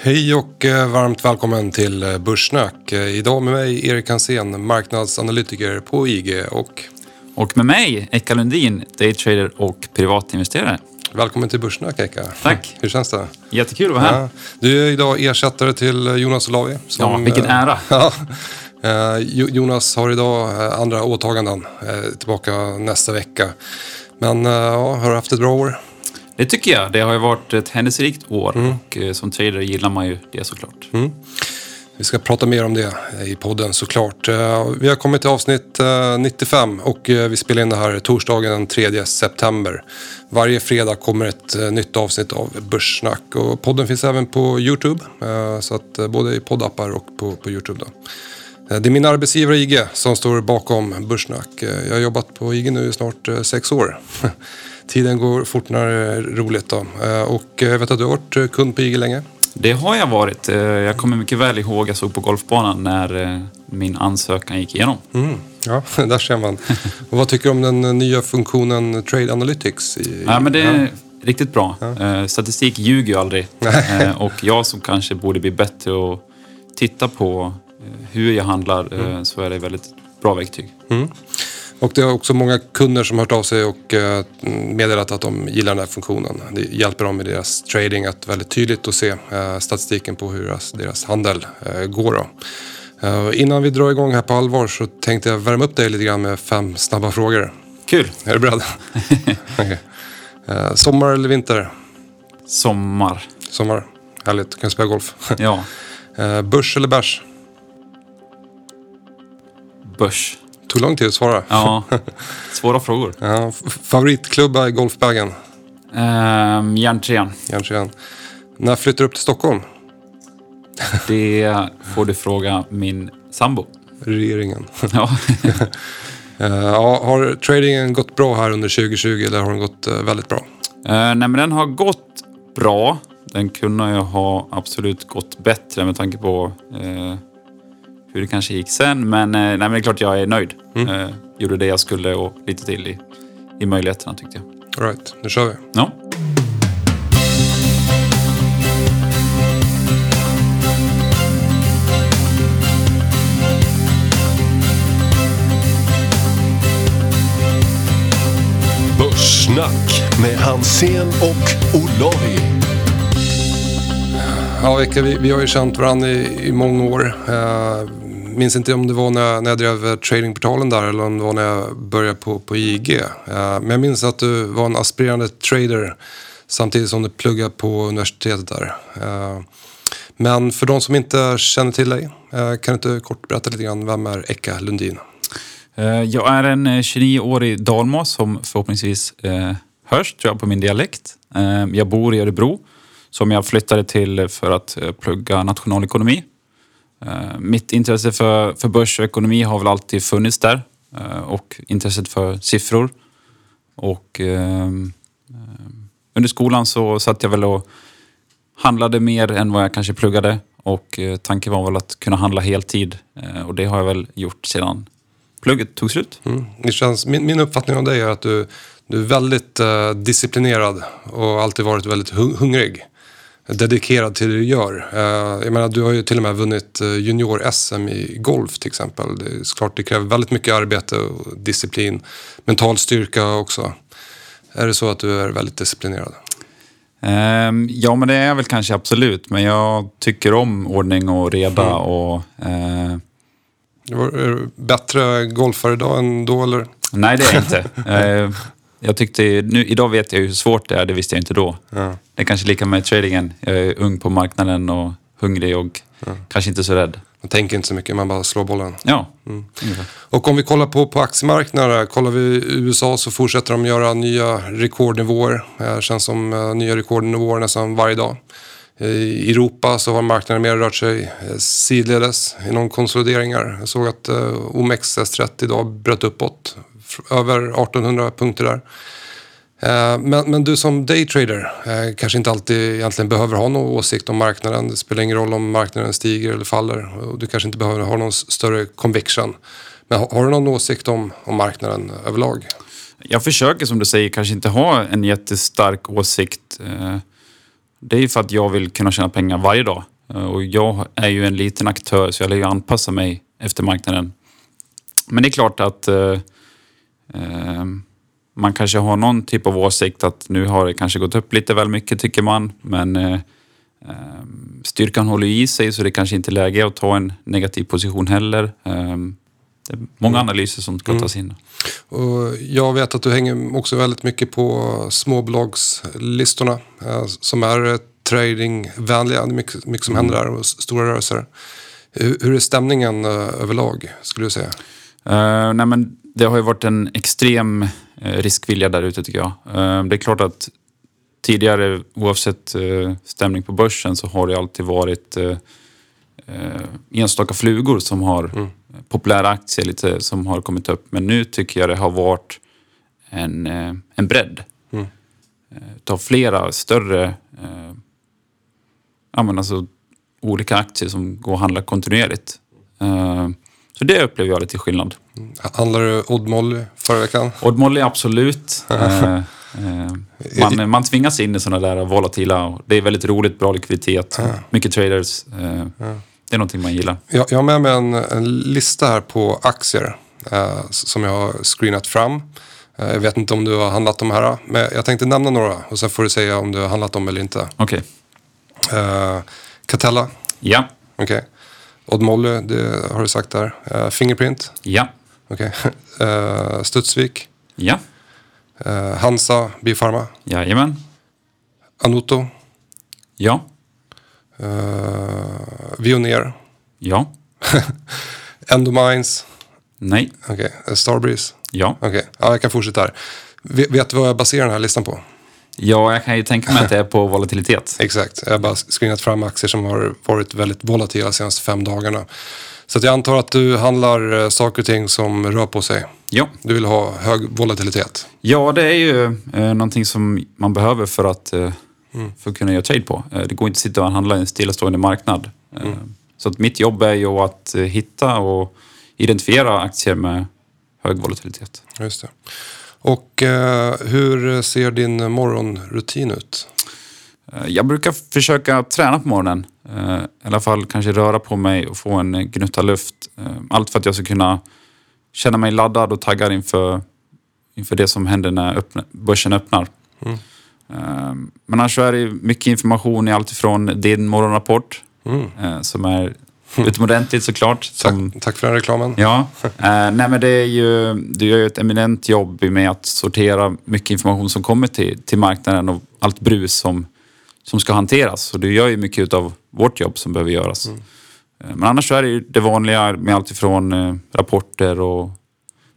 Hej och eh, varmt välkommen till eh, Börssnack. Eh, Idag med mig Erik Hansén, marknadsanalytiker på IG och Och med mig, Eka Lundin, daytrader och privatinvesterare. välkommen till Börssnack Eka. Tack. Hur känns det? Jättekul att vara här. Ja, du är idag ersättare till Jonas Olavi. Ja, vilken ära. Jonas har idag andra åtaganden, tillbaka nästa vecka. Men ja, har du haft ett bra år? Det tycker jag. Det har ju varit ett händelserikt år och eh, som trader gillar man ju det såklart. Vi ska prata mer om det i podden såklart. Eh, Vi har kommit till avsnitt eh, 95 och eh, vi spelar in det här torsdagen den 3 september. Varje fredag kommer ett nytt avsnitt av Börssnack och podden finns även på Youtube. Så att både i poddappar och på, på Youtube. Då. Det är min arbetsgivare IG som står bakom Börssnack. Jag har jobbat på IG nu i snart sex år. Tiden går fort när det är roligt. Då. Eh, Och eh, jag vet att du har varit eh, kund på IG länge. Det har jag varit. Eh, Jag kommer mycket väl ihåg, jag såg på golfbanan när eh, min ansökan gick igenom. Mm, ja, där ser man. Och vad tycker du om den eh, nya funktionen Trade Analytics? I, Ja, men det är riktigt bra. Eh, Statistik ljuger ju aldrig. Eh, Och jag som kanske borde bli bättre och titta på eh, hur jag handlar eh, så är det ett väldigt bra verktyg. Mm. Och det är också många kunder som har hört av sig och eh, meddelat att de gillar den här funktionen. Det hjälper dem i deras trading att väldigt tydligt att se eh, statistiken på hur deras, deras handel eh, går. Då. Innan vi drar igång här på allvar så tänkte jag värma upp dig lite grann med fem snabba frågor. Kul! Är du beredd? Eh, sommar eller vinter? Sommar. Sommar. Härligt, du kan spela golf. Ja, börs eller bärs? börs. Tog lång tid att svara. Ja, svåra frågor. Ja, favoritklubba i golfbagen? Ehm, Järntrean. Järntrean. När flyttar du upp till Stockholm? Det får du fråga min sambo. Regeringen. Ja. Ja, har tradingen gått bra här under 2020 eller har den gått eh, väldigt bra? Eh, nej, men den har gått bra. Den kunde ju ha absolut gått bättre med tanke på eh, hur det kanske gick sen. Men, eh, nej, men det är klart jag är nöjd. Eh, gjorde det jag skulle och lite till i, i möjligheterna tyckte jag. All right, nu kör vi. Ja. Börssnack med Hansen och Olavi. Ja, vi, vi har ju känt varandra i, i många år. Eh, minns inte om det var när jag, när jag drev eh, tradingportalen där eller om det var när jag började på, på IG. Eh, men jag minns att du var en aspirerande trader samtidigt som du pluggade på universitetet där. Eh, men för de som inte känner till dig, kan du inte kort berätta lite grann, vem är Eka Lundin? Jag är en 29-årig dalmas som förhoppningsvis hörs tror jag på min dialekt. Jag bor i Örebro som jag flyttade till för att plugga nationalekonomi. Eh, mitt intresse för, för börs och ekonomi har väl alltid funnits där eh, och intresset för siffror. Och ehm, eh, under skolan så satt jag väl och handlade mer än vad jag kanske pluggade och eh, tanken var väl att kunna handla heltid och det har jag väl gjort sedan plugget tog slut. Mm. Det känns, min, min uppfattning om dig är att du, du är väldigt eh, disciplinerad och alltid varit väldigt hungrig. Dedikerad till det du gör. Eh, jag menar, du har ju till och med vunnit eh, junior-SM i golf till exempel. Det är klart det kräver väldigt mycket arbete och disciplin. Mental styrka också. Är det så att du är väldigt disciplinerad? Ehm, ja, men det är jag väl kanske absolut. Men jag tycker om ordning och reda och... Eh, Är du bättre golfare idag än då eller? nej, det är jag inte. Jag tyckte... Nu, idag vet jag hur svårt det är. Det visste jag inte då. Ja. Det är kanske lika med tradingen. Jag är ung på marknaden och hungrig och kanske inte så rädd. Man tänker inte så mycket, man bara slår bollen. Ja, ungefär. Och om vi kollar på, på aktiemarknaden, kollar vi USA så fortsätter de göra nya rekordnivåer. Det känns som eh, nya rekordnivåer nästan varje dag. I Europa så har marknaden mer rört sig eh, sidledes inom konsolideringar. Jag såg att eh, OMXS30 idag bröt uppåt, över 1800 punkter där. Eh, men, men du som daytrader eh, kanske inte alltid egentligen behöver ha någon åsikt om marknaden. Det spelar ingen roll om marknaden stiger eller faller. Och du kanske inte behöver ha någon större conviction. Men har, har du någon åsikt om, om marknaden överlag? Jag försöker som du säger kanske inte ha en jättestark åsikt. Eh, det är ju för att jag vill kunna tjäna pengar varje dag. Och jag är ju en liten aktör så jag lär ju anpassa mig efter marknaden. Men det är klart att eh, man kanske har någon typ av åsikt att nu har det kanske gått upp lite väl mycket tycker man. Men eh, eh, styrkan håller i sig så det kanske inte är läge att ta en negativ position heller. Eh, det är många analyser som ska tas in. Och jag vet att du hänger också väldigt mycket på småbolagslistorna eh, som är eh, tradingvänliga. Det är mycket, mycket som händer där och stora rörelser. Hur, är stämningen överlag skulle du säga? Uh, nej men det har ju varit en extrem eh, riskvilja där ute tycker jag. Eh, det är klart att tidigare, oavsett uh, stämning på börsen, så har det alltid varit enstaka flugor som har populära aktier lite som har kommit upp. Men nu tycker jag det har varit en, eh, en bredd. Mm. Utav flera större ja, men alltså, olika aktier som går att handla kontinuerligt. Eh, så det upplever jag lite skillnad. Handlar du Odd Molly förra veckan? Odd Molly, absolut. Eh, eh, man, man tvingas in i sådana där volatila... Det är väldigt roligt, bra likviditet, mycket traders. Eh, Det är någonting man gillar. Jag, jag har med mig en, en lista här på aktier eh, som jag har screenat fram. Eh, jag vet inte om du har handlat de här, men jag tänkte nämna några och sen får du säga om du har handlat dem eller inte. Okej. Eh, Catella, Ja. okej. Odd Molly, det har du sagt där. Eh, Fingerprint, Ja. okej. Eh, Studsvik, Ja. eh, Hansa Biofarma, Jajamän. Anoto, Ja. eh, Vioneer, Ja. Endomines, Nej. okej. eh, Starbreeze, Ja. okej. Ja, jag kan fortsätta här. Vet, vet du vad jag baserar den här listan på? Ja, jag kan ju tänka mig att det är på volatilitet. Exakt. Jag har bara screenat fram aktier som har varit väldigt volatila de senaste fem dagarna. Så jag antar att du handlar eh, saker och ting som rör på sig. Ja. Du vill ha hög volatilitet. Ja, det är ju eh, någonting som man behöver för att, eh, för att kunna göra trade på. Eh, det går inte att sitta och handla i en stillastående marknad. Eh, Så att mitt jobb är ju att eh, hitta och identifiera aktier med hög volatilitet. Just det. Och eh, hur ser din morgonrutin ut? Eh, Jag brukar försöka träna på morgonen. Eh, I alla fall kanske röra på mig och få en eh, gnutta luft. Eh, Allt för att jag ska kunna känna mig laddad och taggad inför, inför det som händer när öppna, börsen öppnar. Eh, Men annars är det mycket information i allt ifrån din morgonrapport eh, som är utomordentligt såklart. Tack, Som, tack för den reklamen. Ja, eh, nej men det är ju, du gör ju ett eminent jobb med att sortera mycket information som kommer till, till marknaden och allt brus som, som ska hanteras. Så du gör ju mycket av vårt jobb som behöver göras. Eh, Men annars så är det ju det vanliga med allt ifrån eh, rapporter och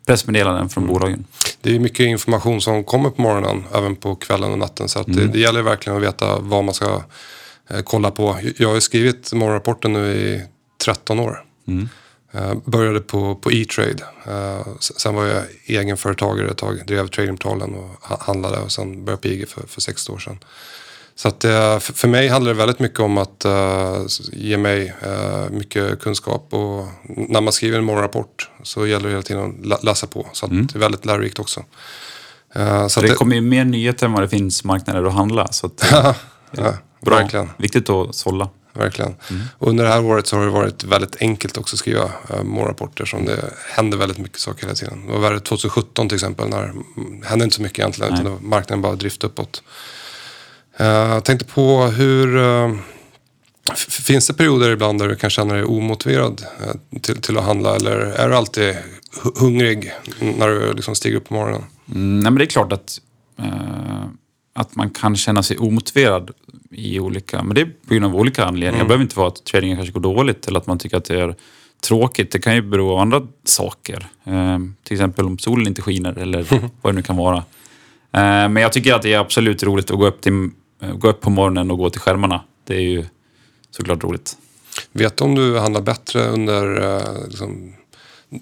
pressmeddelanden från bolagen. Det är mycket information som kommer på morgonen, även på kvällen och natten. Så att det, det gäller verkligen att veta vad man ska eh, kolla på. Jag har ju skrivit morgonrapporten nu i 13 år. Eh, började på, på E-trade. Eh, sen var jag egenföretagare ett tag, drev tradingportalen och ha- handlade och sen började på IG för, för sex år sedan. Så att, eh, för, mig handlar det väldigt mycket om att ge mig mycket kunskap och när man skriver en morgonrapport så gäller det hela tiden att lä- läsa på. Så att det är väldigt lärorikt också. Så att Det kommer ju mer nyheter än vad det finns marknader att handla. Så att, ja, bra. verkligen. Viktigt att sålla. Verkligen. Och under det här året så har det varit väldigt enkelt också att skriva äh, morgonrapporter som det händer väldigt mycket saker hela tiden. Det var värre 2017 till exempel när det hände inte så mycket egentligen utan det var- marknaden bara drift uppåt. Eh, Jag tänkte på hur eh, finns det perioder ibland där du kan känna dig omotiverad eh, till, till att handla eller är du alltid hu- hungrig när du liksom stiger upp på morgonen? Mm, nej, men det är klart att, eh, att man kan känna sig omotiverad i olika... Men det är på grund av olika anledningar. Det behöver inte vara att tradingen kanske går dåligt eller att man tycker att det är tråkigt. Det kan ju bero på andra saker. Eh, till exempel om solen inte skiner eller vad det nu kan vara. Eh, men jag tycker att det är absolut roligt att gå upp, till, eh, gå upp på morgonen och gå till skärmarna. Det är ju såklart roligt. Vet du om du handlar bättre under eh, liksom,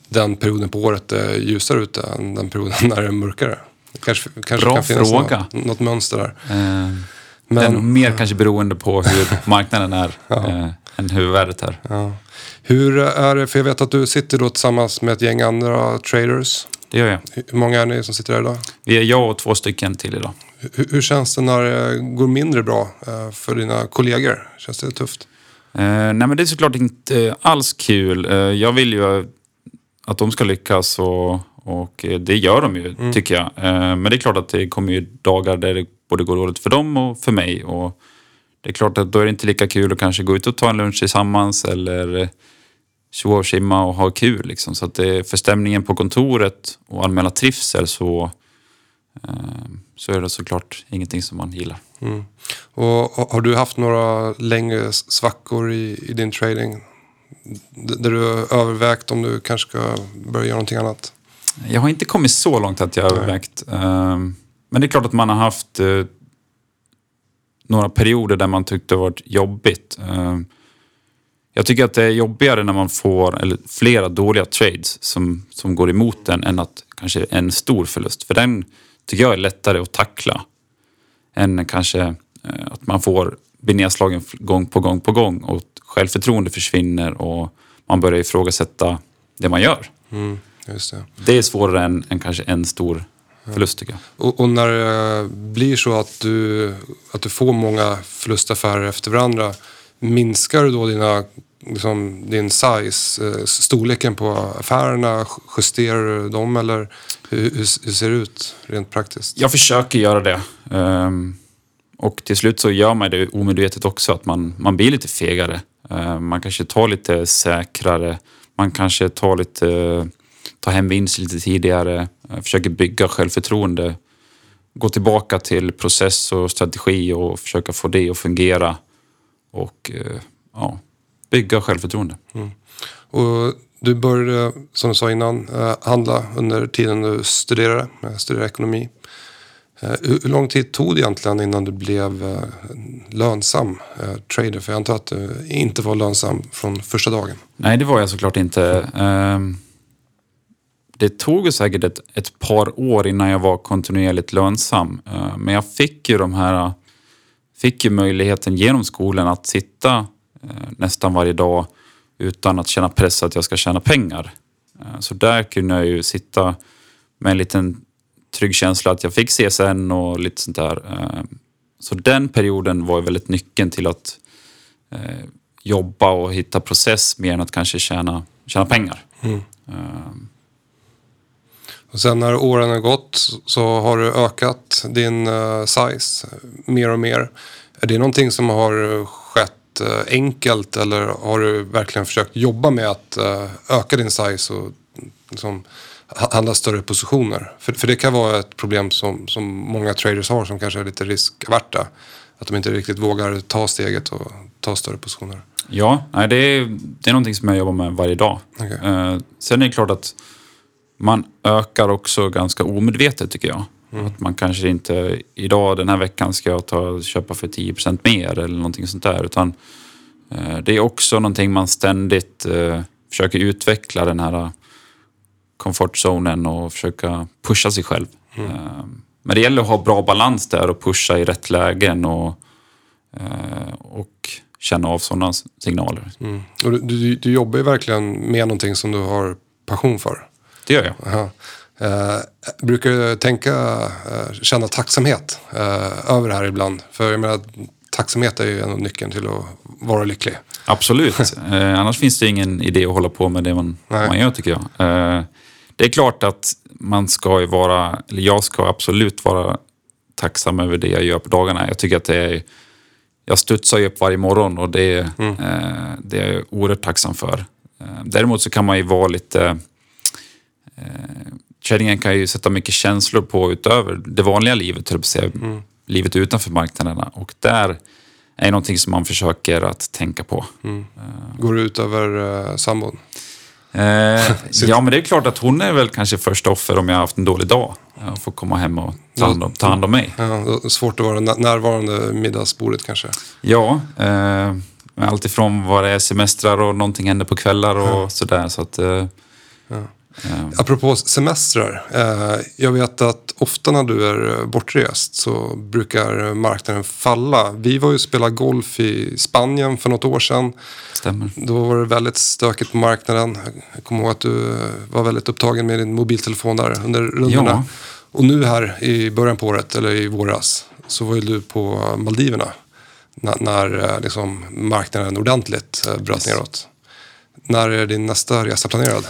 den perioden på året det är ljusare ute än den perioden när det är mörkare? Kanske, kanske Bra kan finnas fråga. Något, något mönster där. Eh, Men mer kanske beroende på hur marknaden är eh, än huvudvärdet här. ja. hur är det, för jag vet att du sitter då tillsammans med ett gäng andra traders. Det gör jag. Hur många är ni som sitter här idag? Vi är jag och två stycken till idag. Hur, hur känns det när det går mindre bra eh, för dina kollegor? Känns det tufft? Eh, nej men det är såklart inte alls kul. Eh, jag vill ju att de ska lyckas och, och eh, det gör de ju tycker jag. Eh, men det är klart att det kommer ju dagar där det både går dåligt för dem och för mig. Och det är klart att då är det inte lika kul att kanske gå ut och ta en lunch tillsammans eller eh, tjoa och simma och ha kul. Liksom. Så att det, för stämningen på kontoret och allmänna trivsel så, så är det såklart ingenting som man gillar. Mm. Och har- du haft några längre svackor i, i din trading? Där du övervägt om du kanske ska börja göra någonting annat? Jag har inte kommit så långt att jag har övervägt. ehm, Men det är klart att man har haft eh, några perioder där man tyckte det varit jobbigt. Ehm, Jag tycker att det är jobbigare när man får eller, flera dåliga trades som, som går emot en än att kanske en stor förlust. För den tycker jag är lättare att tackla än kanske eh, att man får bli nedslagen gång på gång på gång och självförtroende försvinner och man börjar ifrågasätta det man gör. Mm, just det. Det är svårare än, än kanske en stor förlust tycker jag. Och, och när det blir så att du, att du får många förlustaffärer efter varandra, minskar du då dina, liksom, din size, eh, storleken på affärerna? Justerar du dem eller hur, hur, hur ser det ut rent praktiskt? Jag försöker göra det. Ehm, och till slut så gör man det omedvetet också, att man, man blir lite fegare. Ehm, man kanske tar lite säkrare. Man kanske tar lite, tar hem vinst lite tidigare. eh, Försöker bygga självförtroende. Gå tillbaka till process och strategi och försöka få det att fungera. Och eh, ja, bygga självförtroende. Och du började, som du sa innan, eh, handla under tiden du studerade, studerade ekonomi. Hur lång tid tog det egentligen innan du blev lönsam trader? För jag antar att du inte var lönsam från första dagen. Nej, det var jag såklart inte. Det tog säkert ett, ett par år innan jag var kontinuerligt lönsam. Eh, Men jag fick ju de här fick ju möjligheten genom skolan att sitta eh, nästan varje dag utan att känna press att jag ska tjäna pengar. Eh, Så där kunde jag ju sitta med en liten trygg känsla att jag fick CSN och lite sånt där. Så den perioden var ju väldigt nyckeln till att jobba och hitta process mer än att kanske tjäna, tjäna pengar. Eh, Och sen när åren har gått så- har du ökat din eh, size mer och mer. Är det någonting som har skett eh, enkelt eller har du verkligen försökt jobba med att eh, öka din size och liksom, ha- handla större positioner? För, för det kan vara ett problem som, som många traders har som kanske är lite riskaverta. Att de inte riktigt vågar ta steget och ta större positioner. Ja, nej, det, är, det är någonting som jag jobbar med varje dag. Eh, sen är det klart att man ökar också ganska omedvetet tycker jag. Att man kanske inte, idag den här veckan ska jag ta, köpa för 10% mer eller någonting sånt där. Utan eh, det är också någonting man ständigt eh, försöker utveckla den här eh, komfortzonen och försöka pusha sig själv. Eh, men det gäller att ha bra balans där och pusha i rätt lägen och, eh, och känna av sådana signaler. Mm. Och du, du, du jobbar ju verkligen med någonting som du har passion för. Det gör jag. Aha. Eh, brukar du tänka, eh, känna tacksamhet eh, över det här ibland? För jag menar, tacksamhet är ju en av nyckeln till att vara lycklig. Absolut. Eh, annars finns det ingen idé att hålla på med det man, Nej. man gör tycker jag. Eh, det är klart att man ska ju vara, eller jag ska absolut vara tacksam över det jag gör på dagarna. Jag tycker att det är, jag studsar ju upp varje morgon och det, är, eh, det är jag oerhört tacksam för. Däremot så kan man ju vara lite eh, Tradingen kan ju sätta mycket känslor på utöver det vanliga livet, höll säga. livet utanför marknaderna. Och där är någonting som man försöker att tänka på. Går det ut över eh, sambon? Eh, ja, men det är klart att hon är väl kanske första offer om jag har haft en dålig dag. Jag får komma hem och ta hand om, ta hand om mig. Ja, svårt att vara nä- närvarande middagsbordet kanske. Ja, eh, allt ifrån vad det är semestrar och någonting händer på kvällar och sådär. Så att, eh, eh, Apropå semestrar. Eh, jag vet att ofta när du är bortrest så brukar marknaden falla. Vi var ju och spelade golf i Spanien för något år sedan. stämmer. Då var det väldigt stökigt på marknaden. Jag kommer ihåg att du var väldigt upptagen med din mobiltelefon där under rundorna. Ja. Och nu här i början på året, eller i våras, så var ju du på Maldiverna. När, när eh, liksom marknaden ordentligt eh, bröt Yes. neråt. När är din nästa resa planerad?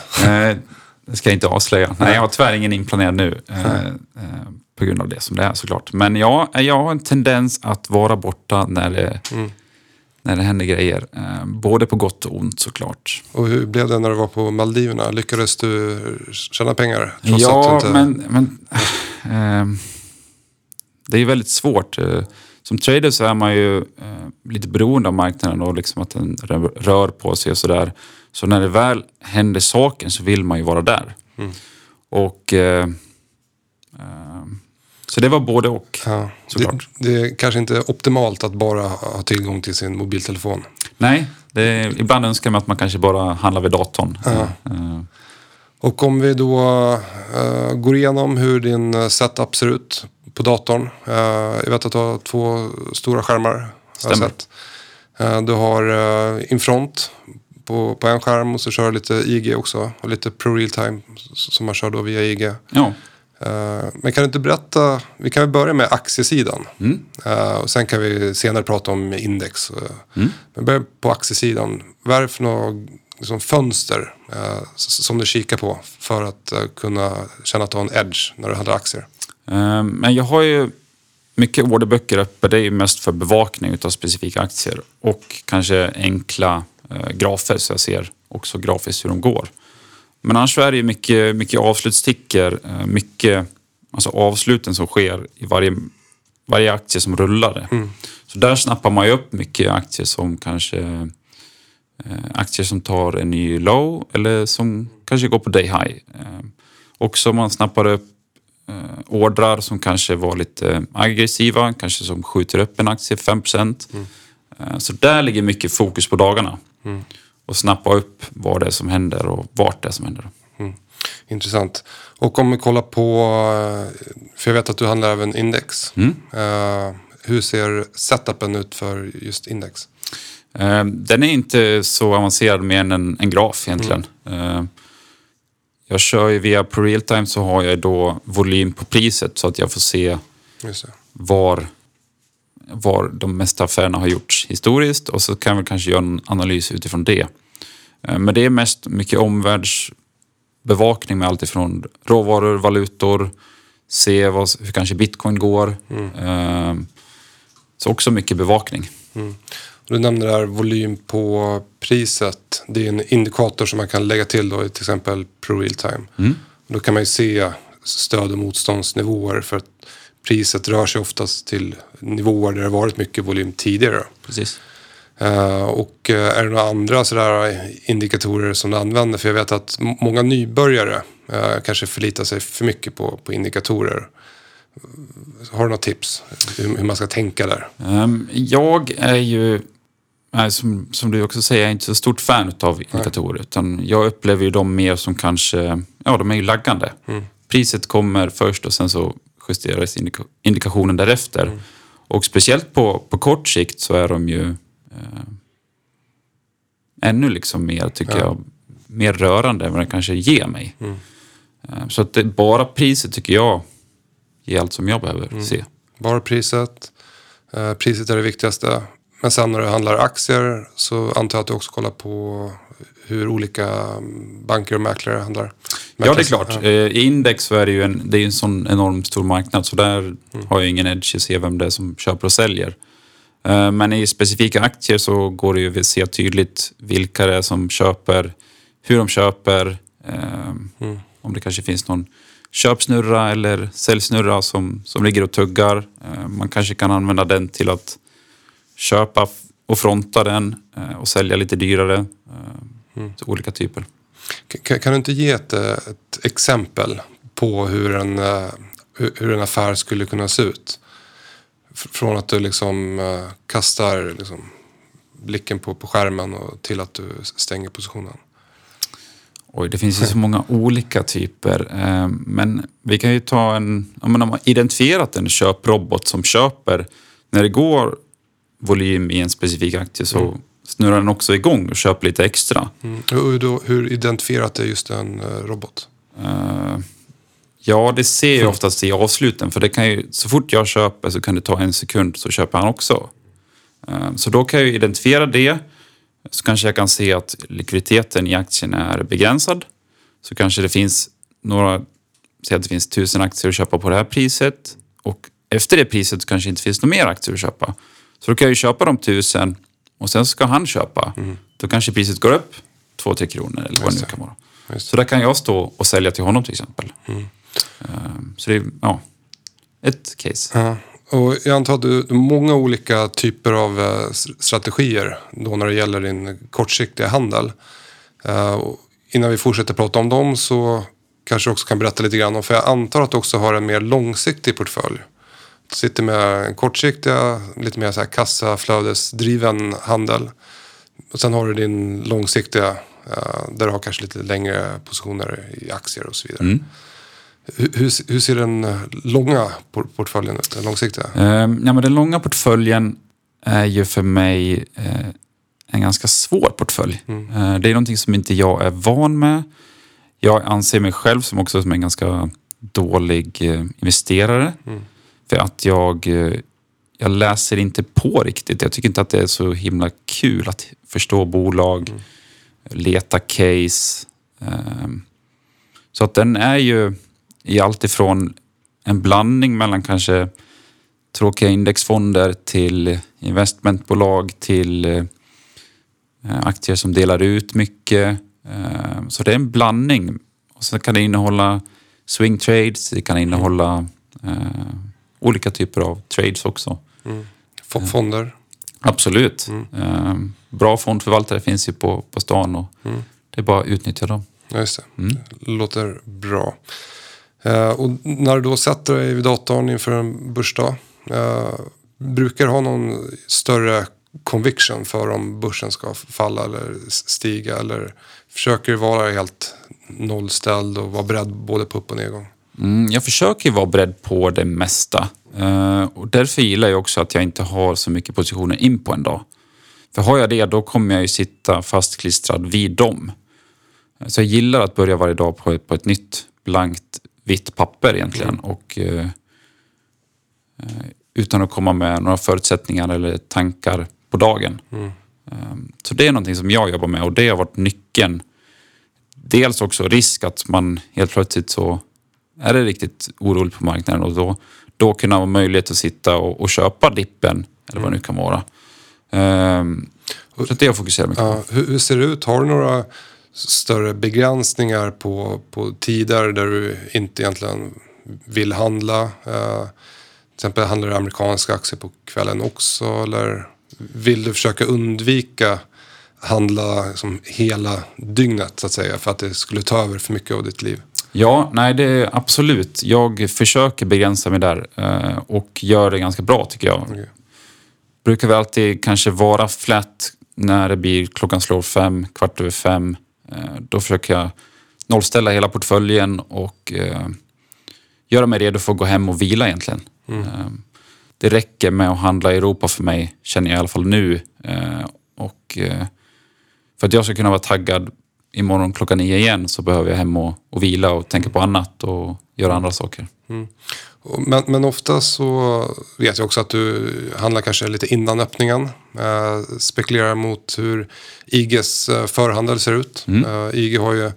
Det ska jag inte avslöja. Nej, jag har tyvärr ingen inplanerad nu. Eh, eh, på grund av det som det är såklart. Men ja, jag har en tendens att vara borta när det, när det händer grejer. Eh, både på gott och ont såklart. Och hur blev det när du var på Maldiverna? Lyckades du tjäna pengar? Ja, inte... men, men eh, det är ju väldigt svårt. Eh, Som trader så är man ju lite beroende av marknaden och liksom att den rör- på sig och sådär. Så när det väl händer saken så vill man ju vara där. Och eh, eh, Så det var både och. Ja, det, såklart. det är kanske inte optimalt att bara ha tillgång till sin mobiltelefon. Nej, det, ibland önskar man att man kanske bara handlar vid datorn. Eh, Och om vi då eh, går igenom hur din eh, setup ser ut på datorn. Eh, jag vet att du har två stora skärmar. Stämmer. Eh, du har uh, Infront på, på en skärm och så kör du lite IG också. Och lite Pro Real Time som man kör då via IG. ja. Eh, men kan du inte berätta, vi kan väl börja med aktiesidan. Eh, och sen kan vi senare prata om index. eh. Men börja på aktiesidan. Vad är det för några liksom, fönster eh, som du kikar på för att eh, kunna känna att du har en edge när du handlar aktier? Eh, Men jag har ju mycket orderböcker uppe. Det är ju mest för bevakning utav specifika aktier. Och kanske enkla eh, grafer så jag ser också grafiskt hur de går. Men annars är det ju mycket, mycket avslutstickor. eh, Mycket alltså avsluten som sker i varje, varje aktie som rullar. Så där snappar man ju upp mycket aktier som kanske eh, aktier som tar en ny low eller som kanske går på day high. Eh, också man snappar upp ordrar som kanske var lite aggressiva, kanske som skjuter upp en aktie 5 eh, Så där ligger mycket fokus på dagarna. Och snappa upp vad det är som händer och vart det är som händer. Intressant. Och om vi kollar på, eh, för jag vet att du handlar även index. Eh, hur ser setupen ut för just index? Eh, Den är inte så avancerad mer än en, en graf egentligen. Eh, Jag kör ju via på realtime så har jag då volym på priset så att jag får se var, var de mesta affärerna har gjorts historiskt och så kan vi kanske göra en analys utifrån det. Eh, Men det är mest mycket omvärldsbevakning med allt ifrån råvaror, valutor, se vad, hur kanske bitcoin går. Eh, Så också mycket bevakning. Du nämnde där volym på priset. Det är en indikator som man kan lägga till då i till exempel Pro Real Time. Då kan man ju se stöd och motståndsnivåer för att priset rör sig oftast till nivåer där det varit mycket volym tidigare. Precis. Eh, och eh, är det några andra sådär indikatorer som du använder? För jag vet att många nybörjare eh, kanske förlitar sig för mycket på, på indikatorer. Har du några tips hur, hur man ska tänka där? Ehm, Jag är ju, nej, som, som du också säger, jag är inte så stort fan av indikatorer. Utan jag upplever ju dem mer som kanske, ja de är ju laggande. Priset kommer först och sen så justeras indika- indikationen därefter. Och speciellt på, på kort sikt så är de ju eh, ännu liksom mer, tycker jag, mer rörande än vad det kanske ger mig. Eh, Så att det, bara priset tycker jag ger allt som jag behöver se. Bara priset. Eh, priset är det viktigaste. Men sen när du handlar aktier så antar jag att du också kollar på hur olika mm, banker och mäklare handlar. Ja, det är klart. Eh, I index så är det ju en, det är en sån enormt stor marknad så där har jag ingen edge att se vem det är som köper och säljer. Eh, Men i specifika aktier så går det ju att se tydligt vilka det är som köper, hur de köper, eh, om det kanske finns någon köpsnurra eller säljsnurra som, som ligger och tuggar. Eh, Man kanske kan använda den till att köpa och fronta den eh, och sälja lite dyrare. eh, till Olika typer. Kan, kan du inte ge ett, ett exempel på hur en, eh, hur, en affär skulle kunna se ut? Från att du liksom kastar liksom blicken på, på skärmen och till att du stänger positionen. Oj, det finns ju så många olika typer. Men vi kan ju ta en... Om man har identifierat en köprobot som köper... När det går volym i en specifik aktie så snurrar den också igång och köper lite extra. Mm. Hur, då, hur identifierat är just en eh, robot? Eh, Ja, det ser jag oftast i avsluten. För det kan ju, så fort jag köper så kan det ta en sekund så köper han också. Eh, Så då kan jag identifiera det. Så kanske jag kan se att likviditeten i aktien är begränsad. Så kanske det finns några, säg att det finns tusen aktier att köpa på det här priset. Och efter det priset kanske det inte finns några mer aktier att köpa. Så då kan jag ju köpa de tusen och sen ska han köpa. Då kanske priset går upp två, tre kronor eller vad det nu kan vara. Så där kan jag stå och sälja till honom till exempel. Eh, Så det är, ja, ett case. Ja. Och jag antar att du har många olika typer av eh, strategier då när det gäller din kortsiktiga handel. Eh, och Innan vi fortsätter prata om dem så kanske du också kan berätta lite grann om, för jag antar att du också har en mer långsiktig portfölj. Sitter med kortsiktiga, lite mer så här kassaflödesdriven handel. Och sen har du din långsiktiga, eh, där du har kanske lite längre positioner i aktier och så vidare. Mm. Hur, hur, ser den långa por- portföljen ut, den långsiktiga? Eh, ja, men den långa portföljen är ju för mig eh, en ganska svår portfölj. Eh, det är någonting som inte jag är van med. Jag anser mig själv som också som en ganska dålig eh, investerare. För att jag, eh, jag läser inte på riktigt. Jag tycker inte att det är så himla kul att förstå bolag, leta case. Ehm, så att den är ju i allt ifrån en blandning mellan kanske tråkiga indexfonder till investmentbolag till eh, aktier som delar ut mycket. Eh, Så det är en blandning. Och sen kan det innehålla swing trades, det kan innehålla eh, olika typer av trades också. F- Fonder? Absolut. Eh, Bra fondförvaltare finns ju på, på stan och det är bara att utnyttja dem. Ja, just det. det låter bra. Eh, och när du då sätter dig vid datorn inför en börsdag, eh, brukar du ha någon större conviction för om börsen ska falla eller stiga? Eller försöker du vara helt nollställd och vara beredd både på upp och nedgång? Mm, jag försöker vara beredd på det mesta. Eh, och därför gillar jag också att jag inte har så mycket positioner in på en dag. För har jag det, då kommer jag ju sitta fastklistrad vid dem. Eh, Så jag gillar att börja varje dag på ett, på ett nytt blankt vitt papper egentligen. Och, eh, eh, utan att komma med några förutsättningar eller tankar på dagen. Eh, så det är någonting som jag jobbar med och det har varit nyckeln. Dels också risk att man helt plötsligt så är det riktigt oroligt på marknaden och då, då kunna ha möjlighet att sitta och, och köpa dippen eller vad det nu kan vara. Ehm, så det jag fokuserar mycket på. Ja, hur, hur ser det ut? Har du några större begränsningar på, på tider där du inte egentligen vill handla? Eh, till exempel handlar du amerikanska aktier på kvällen också? Eller vill du försöka undvika handla som hela dygnet så att säga för att det skulle ta över för mycket av ditt liv? Ja, nej det är absolut. Jag försöker begränsa mig där eh, och gör det ganska bra tycker jag. Okej. Brukar väl alltid kanske vara flat när det blir klockan slår fem, kvart över fem. Eh, Då försöker jag nollställa hela portföljen och eh, göra mig redo för att gå hem och vila egentligen. Eh, Det räcker med att handla i Europa för mig, känner jag i alla fall nu. Och för att jag ska kunna vara taggad imorgon klockan nio igen så behöver jag hem och, och vila och tänka på annat och göra andra saker. Och- Men, men ofta så vet jag också att du handlar kanske lite innan öppningen. Eh, spekulerar mot hur IGs eh, förhandel ser ut. Eh, IG har ju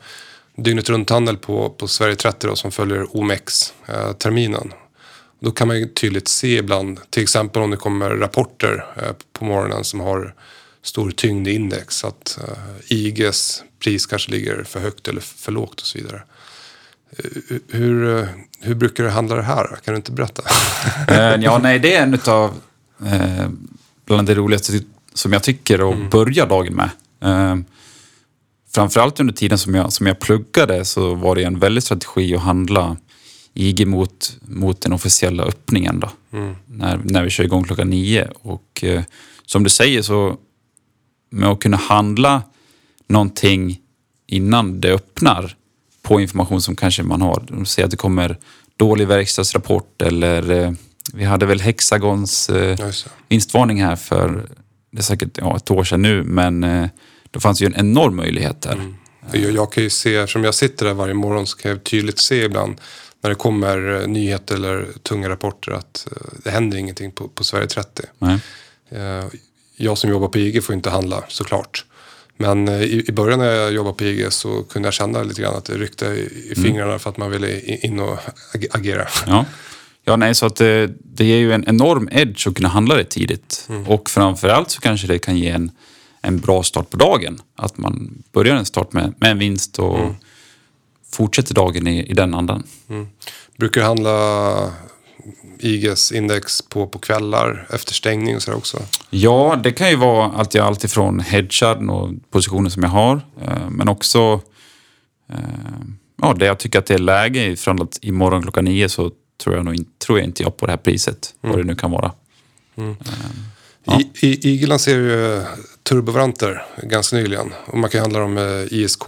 dygnet runt-handel på, på Sverige 30 då, som följer OMX-terminen. Då kan man ju tydligt se ibland, till exempel om det kommer rapporter eh, på morgonen som har stor tyngd i index, att eh, IGs pris kanske ligger för högt eller för lågt och så vidare. Eh, Hur, eh, hur brukar du handla det här? Kan du inte berätta? Eh, ja, nej, det är en av eh, bland det roligaste som jag tycker att börja dagen med. Eh, framförallt under tiden som jag, som jag pluggade så var det en väldig strategi att handla IG mot, mot den officiella öppningen då. När, när vi kör igång klockan nio. Och eh, som du säger så med att kunna handla någonting innan det öppnar på information som kanske man har. De säger att det kommer dålig verkstadsrapport eller eh, vi hade väl Hexagons eh, vinstvarning här för det är säkert ja, ett år sedan nu men eh, det fanns ju en enorm möjlighet där. Jag, jag kan ju se, eftersom jag sitter där varje morgon så kan jag tydligt se ibland när det kommer nyheter eller tunga rapporter att det händer ingenting på, på Sverige 30. Nej. Jag som jobbar på IG får inte handla såklart. Men eh, i, i början när jag jobbade på IG så kunde jag känna lite grann att det ryckte i, i fingrarna för att man ville in och ag- agera. Ja. Ja, nej, så att det, det ger ju en enorm edge att kunna handla det tidigt. Och framförallt så kanske det kan ge en, en bra start på dagen. Att man börjar en start med, med en vinst och fortsätter dagen i, i den andan. Brukar handla IGs index på, på kvällar efter stängning och sådär också. Ja, det kan ju vara allt, allt ifrån hedgad och positioner som jag har. eh, Men också eh, ja, det jag tycker att det är läge ifrån att imorgon klockan nio så tror jag, nog tror jag inte jag på det här priset. Vad det nu kan vara. Ja. I, I, IG lanserade ju turbovaranter ganska nyligen och man kan handla dem med ISK.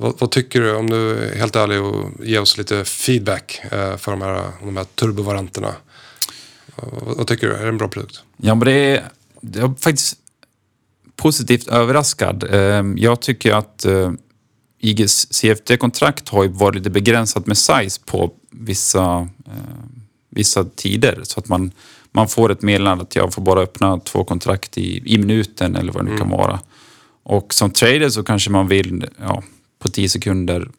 Vad, vad tycker du, om du är helt ärlig och ger oss lite feedback eh, för de här, de här turbovaranterna. Vad, vad tycker du, är det en bra produkt? Ja, men det är, jag är faktiskt positivt överraskad. Eh, Jag tycker att eh, IGs CFD-kontrakt har ju varit lite begränsat med size på vissa, vissa tider. Så att man, man får ett meddelande att jag får bara öppna två kontrakt i, i minuten eller vad det nu kan vara. Och som trader så kanske man vill ja, på 10 sekunder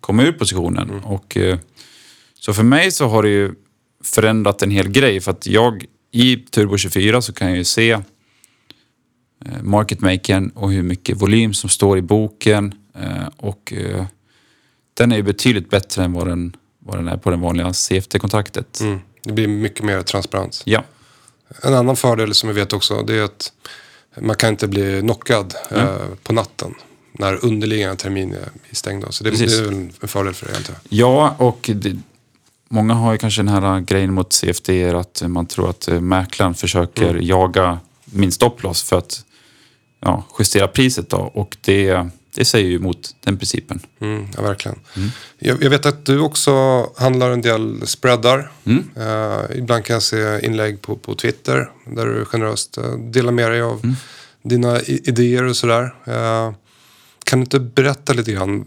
komma ur positionen. Och, eh, så för mig så har det ju förändrat en hel grej. För att jag i Turbo 24 så kan jag ju se eh, marketmakern och hur mycket volym som står i boken. Eh, och den är ju betydligt bättre än vad den, vad den är på det vanliga CFD-kontraktet. Mm. Det blir mycket mer transparens. Ja, En annan fördel som vi vet också det är att man kan inte bli knockad eh, på natten när underliggande termin är stängd. då. Så det, det Precis. är väl en fördel för det antar jag. ja och det, många har ju kanske den här grejen mot CFD att man tror att eh, mäklaren försöker jaga min stopploss för att ja, justera priset. Då. Och det, det säger ju emot den principen. Mm, ja, verkligen. Jag, jag vet att du också handlar en del spreadar. Mm. Eh, ibland kan jag se inlägg på, på Twitter där du generöst eh, delar med dig av Mm. dina idéer och sådär. Eh, kan du inte berätta lite grann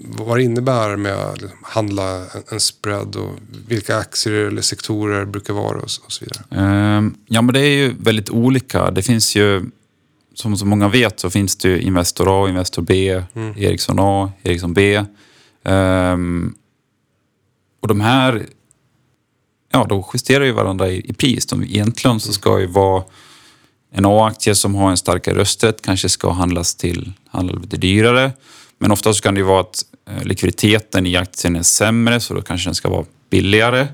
vad det innebär med att handla en, spread och vilka aktier eller sektorer brukar vara och så, vidare? Ehm, Ja, men det är ju väldigt olika. Det finns ju, som så många vet, så finns det ju Investor A, Investor B, Ericsson A, Ericsson B. Ehm, och de här, ja, de justerar ju varandra i, i pris. De, egentligen så ska ju vara en A-aktie som har en starkare rösträtt kanske ska handlas till handla lite dyrare. Men oftast kan det vara att eh, likviditeten i aktien är sämre så då kanske den ska vara billigare.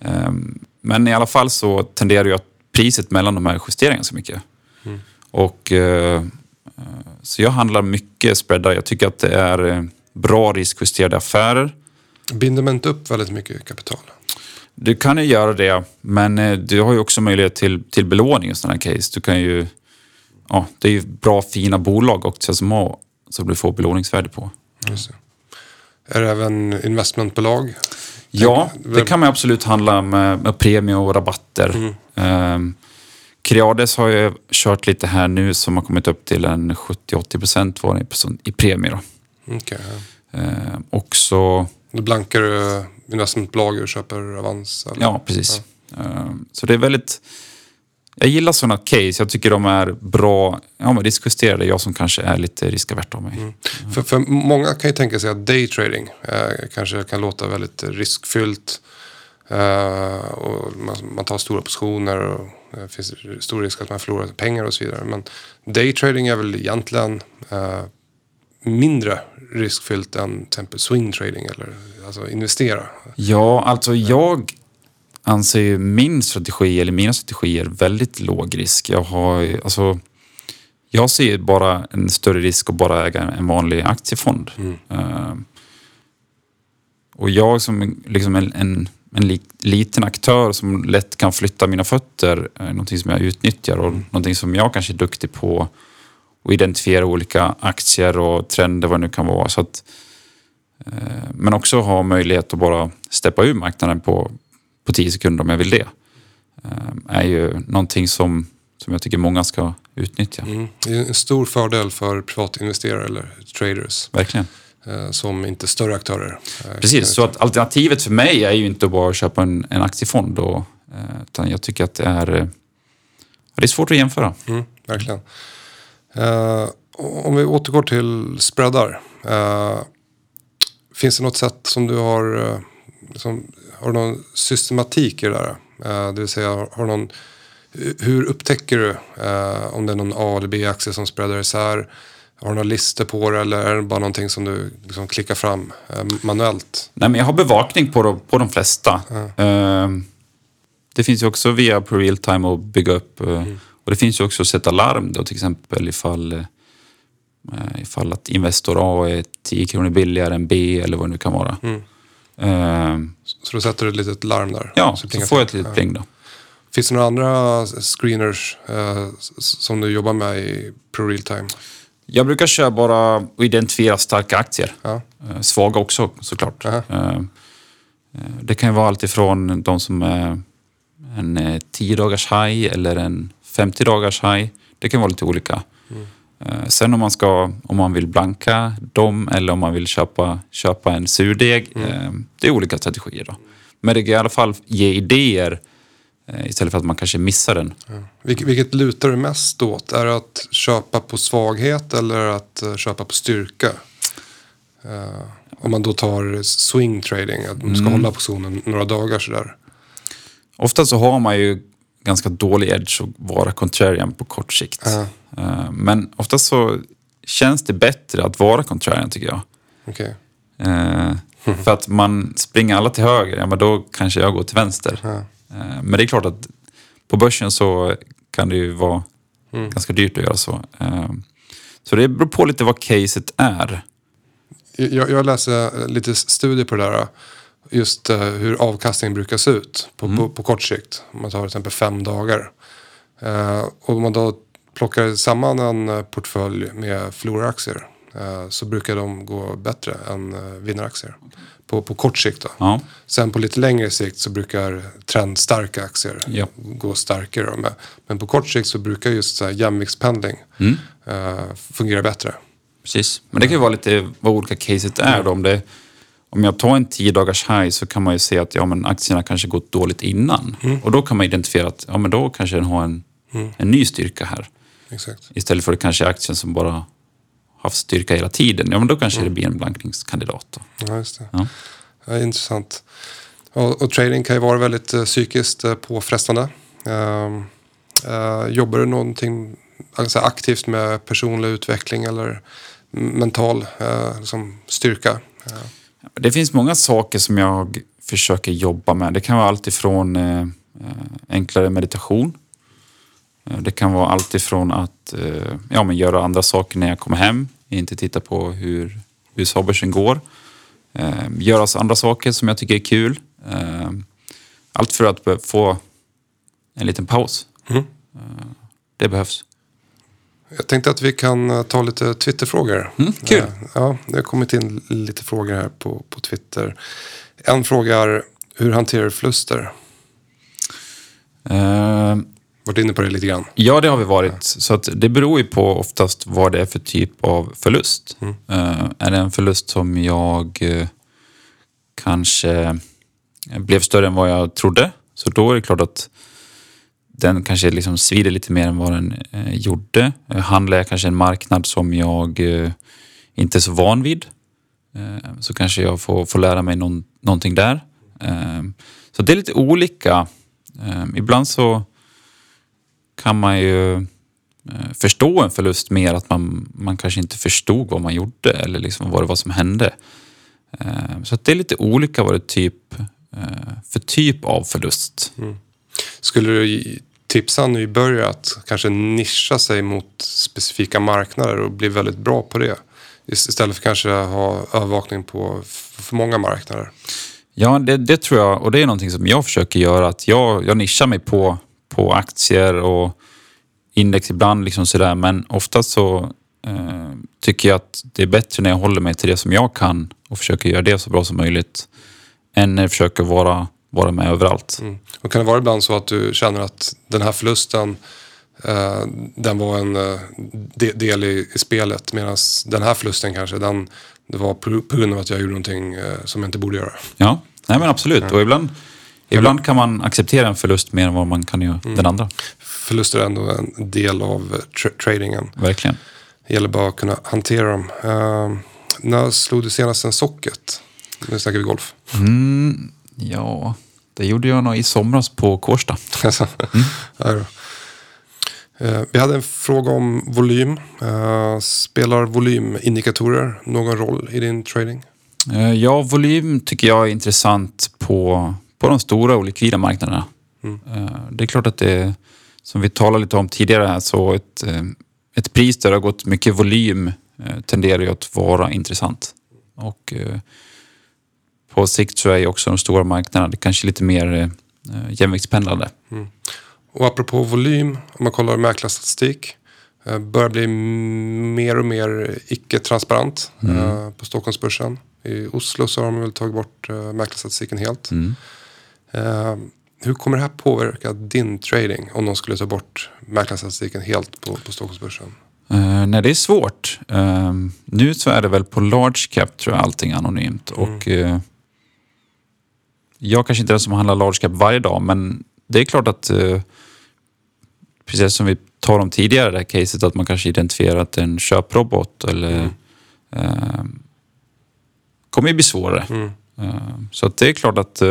Ehm, Men i alla fall så tenderar ju att priset mellan de här justerar ganska mycket. Och, eh, eh, så jag handlar mycket spreadar. Jag tycker att det är bra riskjusterade affärer. Binder man inte upp väldigt mycket kapital? Du kan ju göra det, men eh, du har ju också möjlighet till, till belåning i sådana här case. Du kan ju, ja, det är ju bra fina bolag också som, har, som du får belåningsvärde på. Just det. Är det även investmentbolag? Ja, det kan man absolut handla med, med premie och rabatter. Um, Creades har ju kört lite här nu som har kommit upp till en 70-80 procent i- i premie. Då. Okej, ja. Ehm, också, Då blankar du investmentbolag och köper avans? Eller? ja precis. Ehm, så det är väldigt... Jag gillar sådana case. Jag tycker de är bra, ja men riskjusterade. Jag som kanske är lite riskavert av mig. För, för många kan ju tänka sig att daytrading eh, kanske kan låta väldigt riskfyllt. Eh, och man, man tar stora positioner och det finns stor risk att man förlorar pengar och så vidare. Men daytrading är väl egentligen eh, mindre riskfyllt än till exempel swing trading eller alltså investera. Ja, alltså jag anser ju min strategi, eller mina strategier, väldigt låg risk. Jag har alltså, jag ser bara en större risk att bara äga en vanlig aktiefond. Eh, och jag som liksom en, en, en li, liten aktör som lätt kan flytta mina fötter, är någonting som jag utnyttjar och någonting som jag kanske är duktig på att identifiera olika aktier och trender, vad det nu kan vara. Så att, eh, men också ha möjlighet att bara steppa ur marknaden på, på 10 sekunder om jag vill det. Eh, är ju någonting som, som jag tycker många ska utnyttja. Mm. Det är en stor fördel för privatinvesterare eller traders. Verkligen. eh, som inte större aktörer. Precis, så att alternativet för mig är ju inte bara att köpa en, en aktiefond. Och, utan jag tycker att det är, det är svårt att jämföra. Mm, verkligen. Eh, om vi återgår till spreadar. Eh, finns det något sätt som du har, eh, liksom, har du någon systematik i det där? Eh, det vill säga, har, någon, hur upptäcker du eh, om det är någon A eller B-aktie som spreadar isär? Har du några listor på det eller är det bara någonting som du liksom klickar fram eh, manuellt? Nej, men jag har bevakning på, de- på de flesta. Eh, det finns ju också via på realtime att bygga upp. eh, Och det finns ju också att sätta larm då till exempel ifall, eh, ifall att Investor A är 10 kronor billigare än B eller vad det nu kan vara. Eh, Så då sätter du ett litet larm där? ja, så plingar får jag ett litet pling då. Finns det några andra screeners eh, som du jobbar med i Pro Real Time? Jag brukar köra bara och identifiera starka aktier. Ja. Eh, Svaga också såklart. Aha. Eh, eh, Det kan ju vara allt ifrån de som är en eh, 10 dagars high eller en 50 dagars high. Det kan vara lite olika. Eh, Sen om man, ska, om man vill blanka dem eller om man vill köpa, köpa en surdeg. eh, Det är olika strategier. Då. Men det kan i alla fall ge idéer eh, istället för att man kanske missar den. Vilket, vilket lutar du mest åt? Är det att köpa på svaghet eller att köpa på styrka? Eh, om man då tar swing trading, att man ska Mm. hålla positionen några dagar sådär. Ofta så har man ju ganska dålig edge att vara contrarian på kort sikt. Eh, Men ofta så känns det bättre att vara contrarian tycker jag. Okej. Eh, För att man springer alla till höger, ja men då kanske jag går till vänster. Eh, Men det är klart att på börsen så kan det ju vara Mm. ganska dyrt att göra så. Så det beror på lite vad caset är. Jag, jag läser lite studier på det där. Just eh, hur avkastningen brukar se ut på, på, på kort sikt. Om man tar till exempel fem dagar. Eh, och om man då plockar samman en eh, portfölj med förloraraktier. Eh, så brukar de gå bättre än eh, vinnaraktier. På, på kort sikt då. Ja. Sen på lite längre sikt så brukar trendstarka aktier Ja. gå starkare. då. Men, på kort sikt så brukar just jämviktspendling eh, fungera bättre. Precis. Men det kan ju vara lite vad olika caset är. Då. Om, det, om jag tar en 10 dagars high så kan man ju se att ja, men aktierna kanske gått dåligt innan. Och då kan man identifiera att ja, men då kanske den har en, en ny styrka här. Exakt. Istället för att kanske aktien som bara haft styrka hela tiden. Ja, men då kanske det blir en blankningskandidat. Då. Ja, just det. Ja. Ja, intressant. Och, och trading kan ju vara väldigt eh, psykiskt eh, påfrestande. Ehm, eh, jobbar du någonting alltså, aktivt med personlig utveckling eller mental liksom styrka? Det finns många saker som jag försöker jobba med. Det kan vara allt ifrån eh, eh, enklare meditation. Eh, Det kan vara allt ifrån att eh, ja, men göra andra saker när jag kommer hem. Inte titta på hur USA-börsen går. Eh, göra andra saker som jag tycker är kul. Eh, allt för att få en liten paus. Mm. Eh, det behövs. Jag tänkte att vi kan eh, ta lite Twitterfrågor. Mm, kul. Eh, Ja, det har kommit in lite frågor här på, på Twitter. En fråga är, hur hanterar du förluster? Eh, Varit inne på det lite grann. Ja, det har vi varit. Så att det beror ju på oftast vad det är för typ av förlust. Eh, är det en förlust som jag eh, kanske blev större än vad jag trodde, så då är det klart att den kanske liksom svider lite mer än vad den eh, gjorde. Eh, handlar jag kanske en marknad som jag eh, inte är så van vid, eh, så kanske jag får, får lära mig någon, någonting där. Eh, så det är lite olika. Eh, ibland så kan man ju eh, förstå en förlust mer att man, man kanske inte förstod vad man gjorde eller liksom vad det var som hände. Eh, Så att det är lite olika vad det är typ, eh, för typ av förlust. Mm. Skulle du i- tipsa en nybörjare att kanske nischa sig mot specifika marknader och bli väldigt bra på det? Istället för kanske ha övervakning på för många marknader. Ja, det, det tror jag och det är någonting som jag försöker göra. Att jag, jag nischar mig på, på aktier och index ibland liksom sådär. Men oftast så eh, tycker jag att det är bättre när jag håller mig till det som jag kan och försöker göra det så bra som möjligt. Än när jag försöker vara, vara med överallt. Mm. Och kan det vara ibland så att du känner att den här förlusten eh, den var en eh, de, del i, i spelet medan den här förlusten kanske den, det var på, på grund av att jag gjorde någonting eh, som jag inte borde göra. Ja, nej men absolut. Och ibland, ibland kan man acceptera en förlust mer än vad man kan göra den andra. Förluster är ändå en del av eh, tra- tradingen. Verkligen. Det gäller bara att kunna hantera dem. Uh, när slog du senast en socket? Nu snackar vi golf. Mm, ja, det gjorde jag nog i somras på Kårsta. Då. Eh, vi hade en fråga om volym. Eh, spelar volymindikatorer någon roll i din trading? Eh, Ja, volym tycker jag är intressant på, på de stora och likvida marknaderna. Eh, Det är klart att det, som vi talade lite om tidigare här, så ett, ett pris där det har gått mycket volym tenderar ju att vara intressant. Och på sikt så är ju också de stora marknaderna det kanske lite mer eh, jämviktspendlande. Och apropå volym, om man kollar mäklarstatistik, eh, börjar bli mer och mer icke-transparent eh, på Stockholmsbörsen. I Oslo så har de väl tagit bort mäklarstatistiken helt. Eh, hur kommer det här påverka din trading om de skulle ta bort mäklarstatistiken helt på, på Stockholmsbörsen? Uh, nej, det är svårt. Eh, nu så är det väl på large cap tror jag allting anonymt. Och eh, jag kanske inte är den som handlar large cap varje dag, men det är klart att eh, precis som vi tar om tidigare, det här caset, att man kanske identifierar att det är en köprobot eller eh, kommer ju bli svårare. Eh, så det är klart att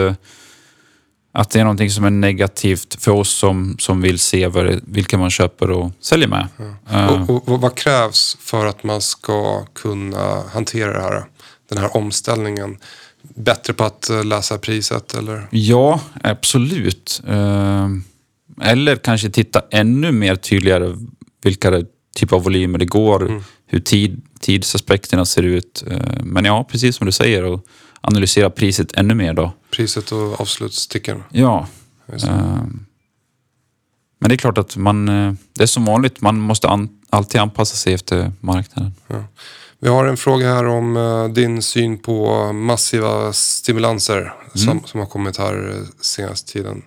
att det är någonting som är negativt för oss som, som vill se vilka man köper och säljer med. Eh, Och, och, och vad krävs för att man ska kunna hantera det här? Den här omställningen. Bättre på att eh, läsa priset eller? Ja, absolut. Eh, Eller kanske titta ännu mer tydligare vilka det- typ av volymer det går, hur tid, tidsaspekterna ser ut. Eh, Men ja, precis som du säger, och analysera priset ännu mer då. Priset och avslutstickern. Ja. Just det. eh, Men det är klart att man, eh, det är som vanligt, man måste an, alltid anpassa sig efter marknaden. Vi har en fråga här om eh, din syn på massiva stimulanser som, som har kommit här eh, senaste tiden.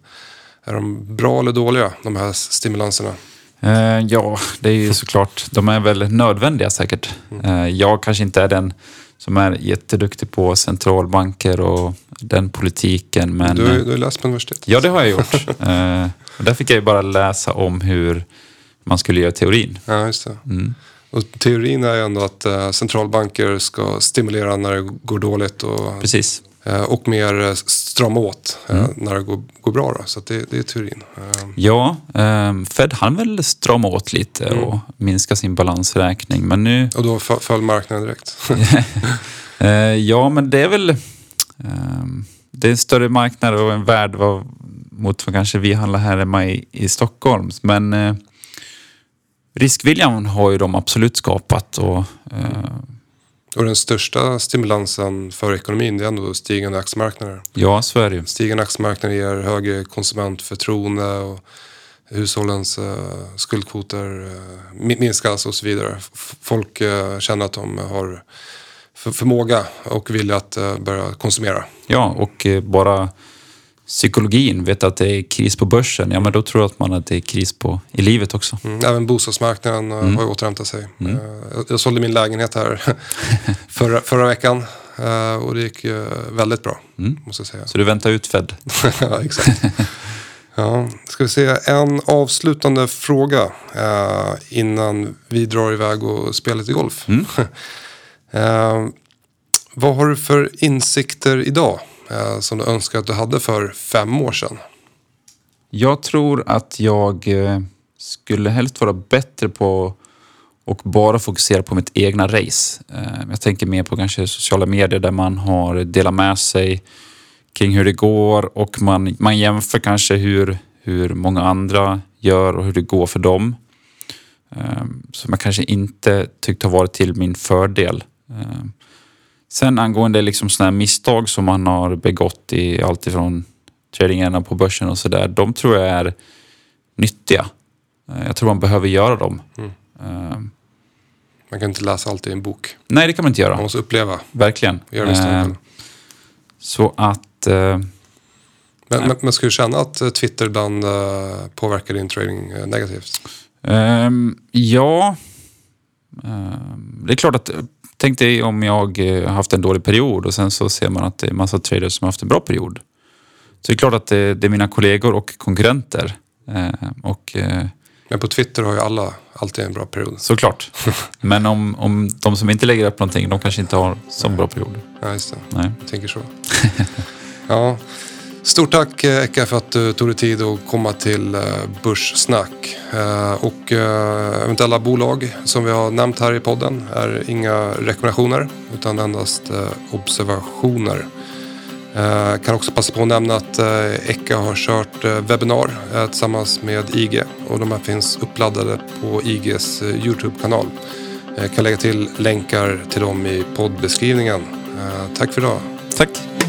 Är de bra eller dåliga, de här stimulanserna? Eh, ja, det är ju såklart, de är väl nödvändiga säkert. Eh, jag kanske inte är den som är jätteduktig på centralbanker och den politiken, men... Du, du har läst på universitetet. Ja, det har jag gjort. där fick jag ju bara läsa om hur man skulle göra teorin. Ja, just det. Mm. Och teorin är ju ändå att eh, centralbanker ska stimulera när det går dåligt och, Precis. eh, och mer eh, strama åt Mm. när det går, går bra. Då. Så det, det är teorin. Ja, eh, Fed han väl strama åt lite och minska sin balansräkning. Men nu... och då föll marknaden direkt. Ja, men det är väl... Eh, det är en större marknad och en värld mot vad kanske vi handlar här hemma i, i Stockholm. Men riskviljan har ju de absolut skapat. Och, eh, och den största stimulansen för ekonomin det är ändå stigande aktiemarknader. ja, så är det ju. Stigande aktiemarknader ger högre konsumentförtroende och hushållens eh, skuldkvoter eh, mi- minskas och så vidare. Folk eh, känner att de har för- förmåga och vilja att eh, börja konsumera. Ja, och eh, bara psykologin vet att det är kris på börsen. Ja, men då tror jag att man att det är kris på, i livet också. Mm, även bostadsmarknaden eh, har ju återhämtat sig. Eh, jag, jag sålde min lägenhet här förra, förra veckan eh, och det gick väldigt bra, måste jag säga. Så du väntar ut Fed. ja, exakt. Ja, ska vi se, en avslutande fråga innan vi drar iväg och spelar lite golf. eh, vad har du för insikter idag eh, som du önskar att du hade för fem år sedan? Jag tror att jag eh, skulle helst vara bättre på och bara fokusera på mitt egna race. Eh, jag tänker mer på kanske sociala medier där man har delat med sig kring hur det går och man, man jämför kanske hur, hur många andra gör och hur det går för dem. Eh, som jag kanske inte tyckt har varit till min fördel. Sen angående liksom här misstag som man har begått i allt ifrån tradingarna på börsen och sådär. De tror jag är nyttiga. Eh, Jag tror man behöver göra dem. Eh, Man kan inte läsa allt i en bok. Nej, det kan man inte Man göra. måste uppleva. Verkligen. Göra misstag. Eh, Så att... eh, Men, men, men ska du känna att Twitter ibland påverkar din trading negativt? Ehm, ja, Ehm, det är klart att Tänk dig om jag eh, har haft en dålig period och sen så ser man att det är massa traders som har haft en bra period. Så det är klart att det, det är mina kollegor och konkurrenter. Eh, och eh, Men på Twitter har ju alla alltid en bra period. såklart. Men om, om de som inte lägger upp någonting, de kanske inte har så bra period. Ja, just det. Nej. Jag tänker så. ja. Stort tack eh, Eka för att du tog dig tid att komma till eh, Börssnack. Eh, och eventuella bolag som vi har nämnt här i podden är inga rekommendationer utan endast observationer. Jag Kan också passa på att nämna att Eka har kört webbinar tillsammans med IG och de här finns uppladdade på IGs Youtube-kanal. Jag kan lägga till länkar till dem i poddbeskrivningen. Tack för idag. Tack.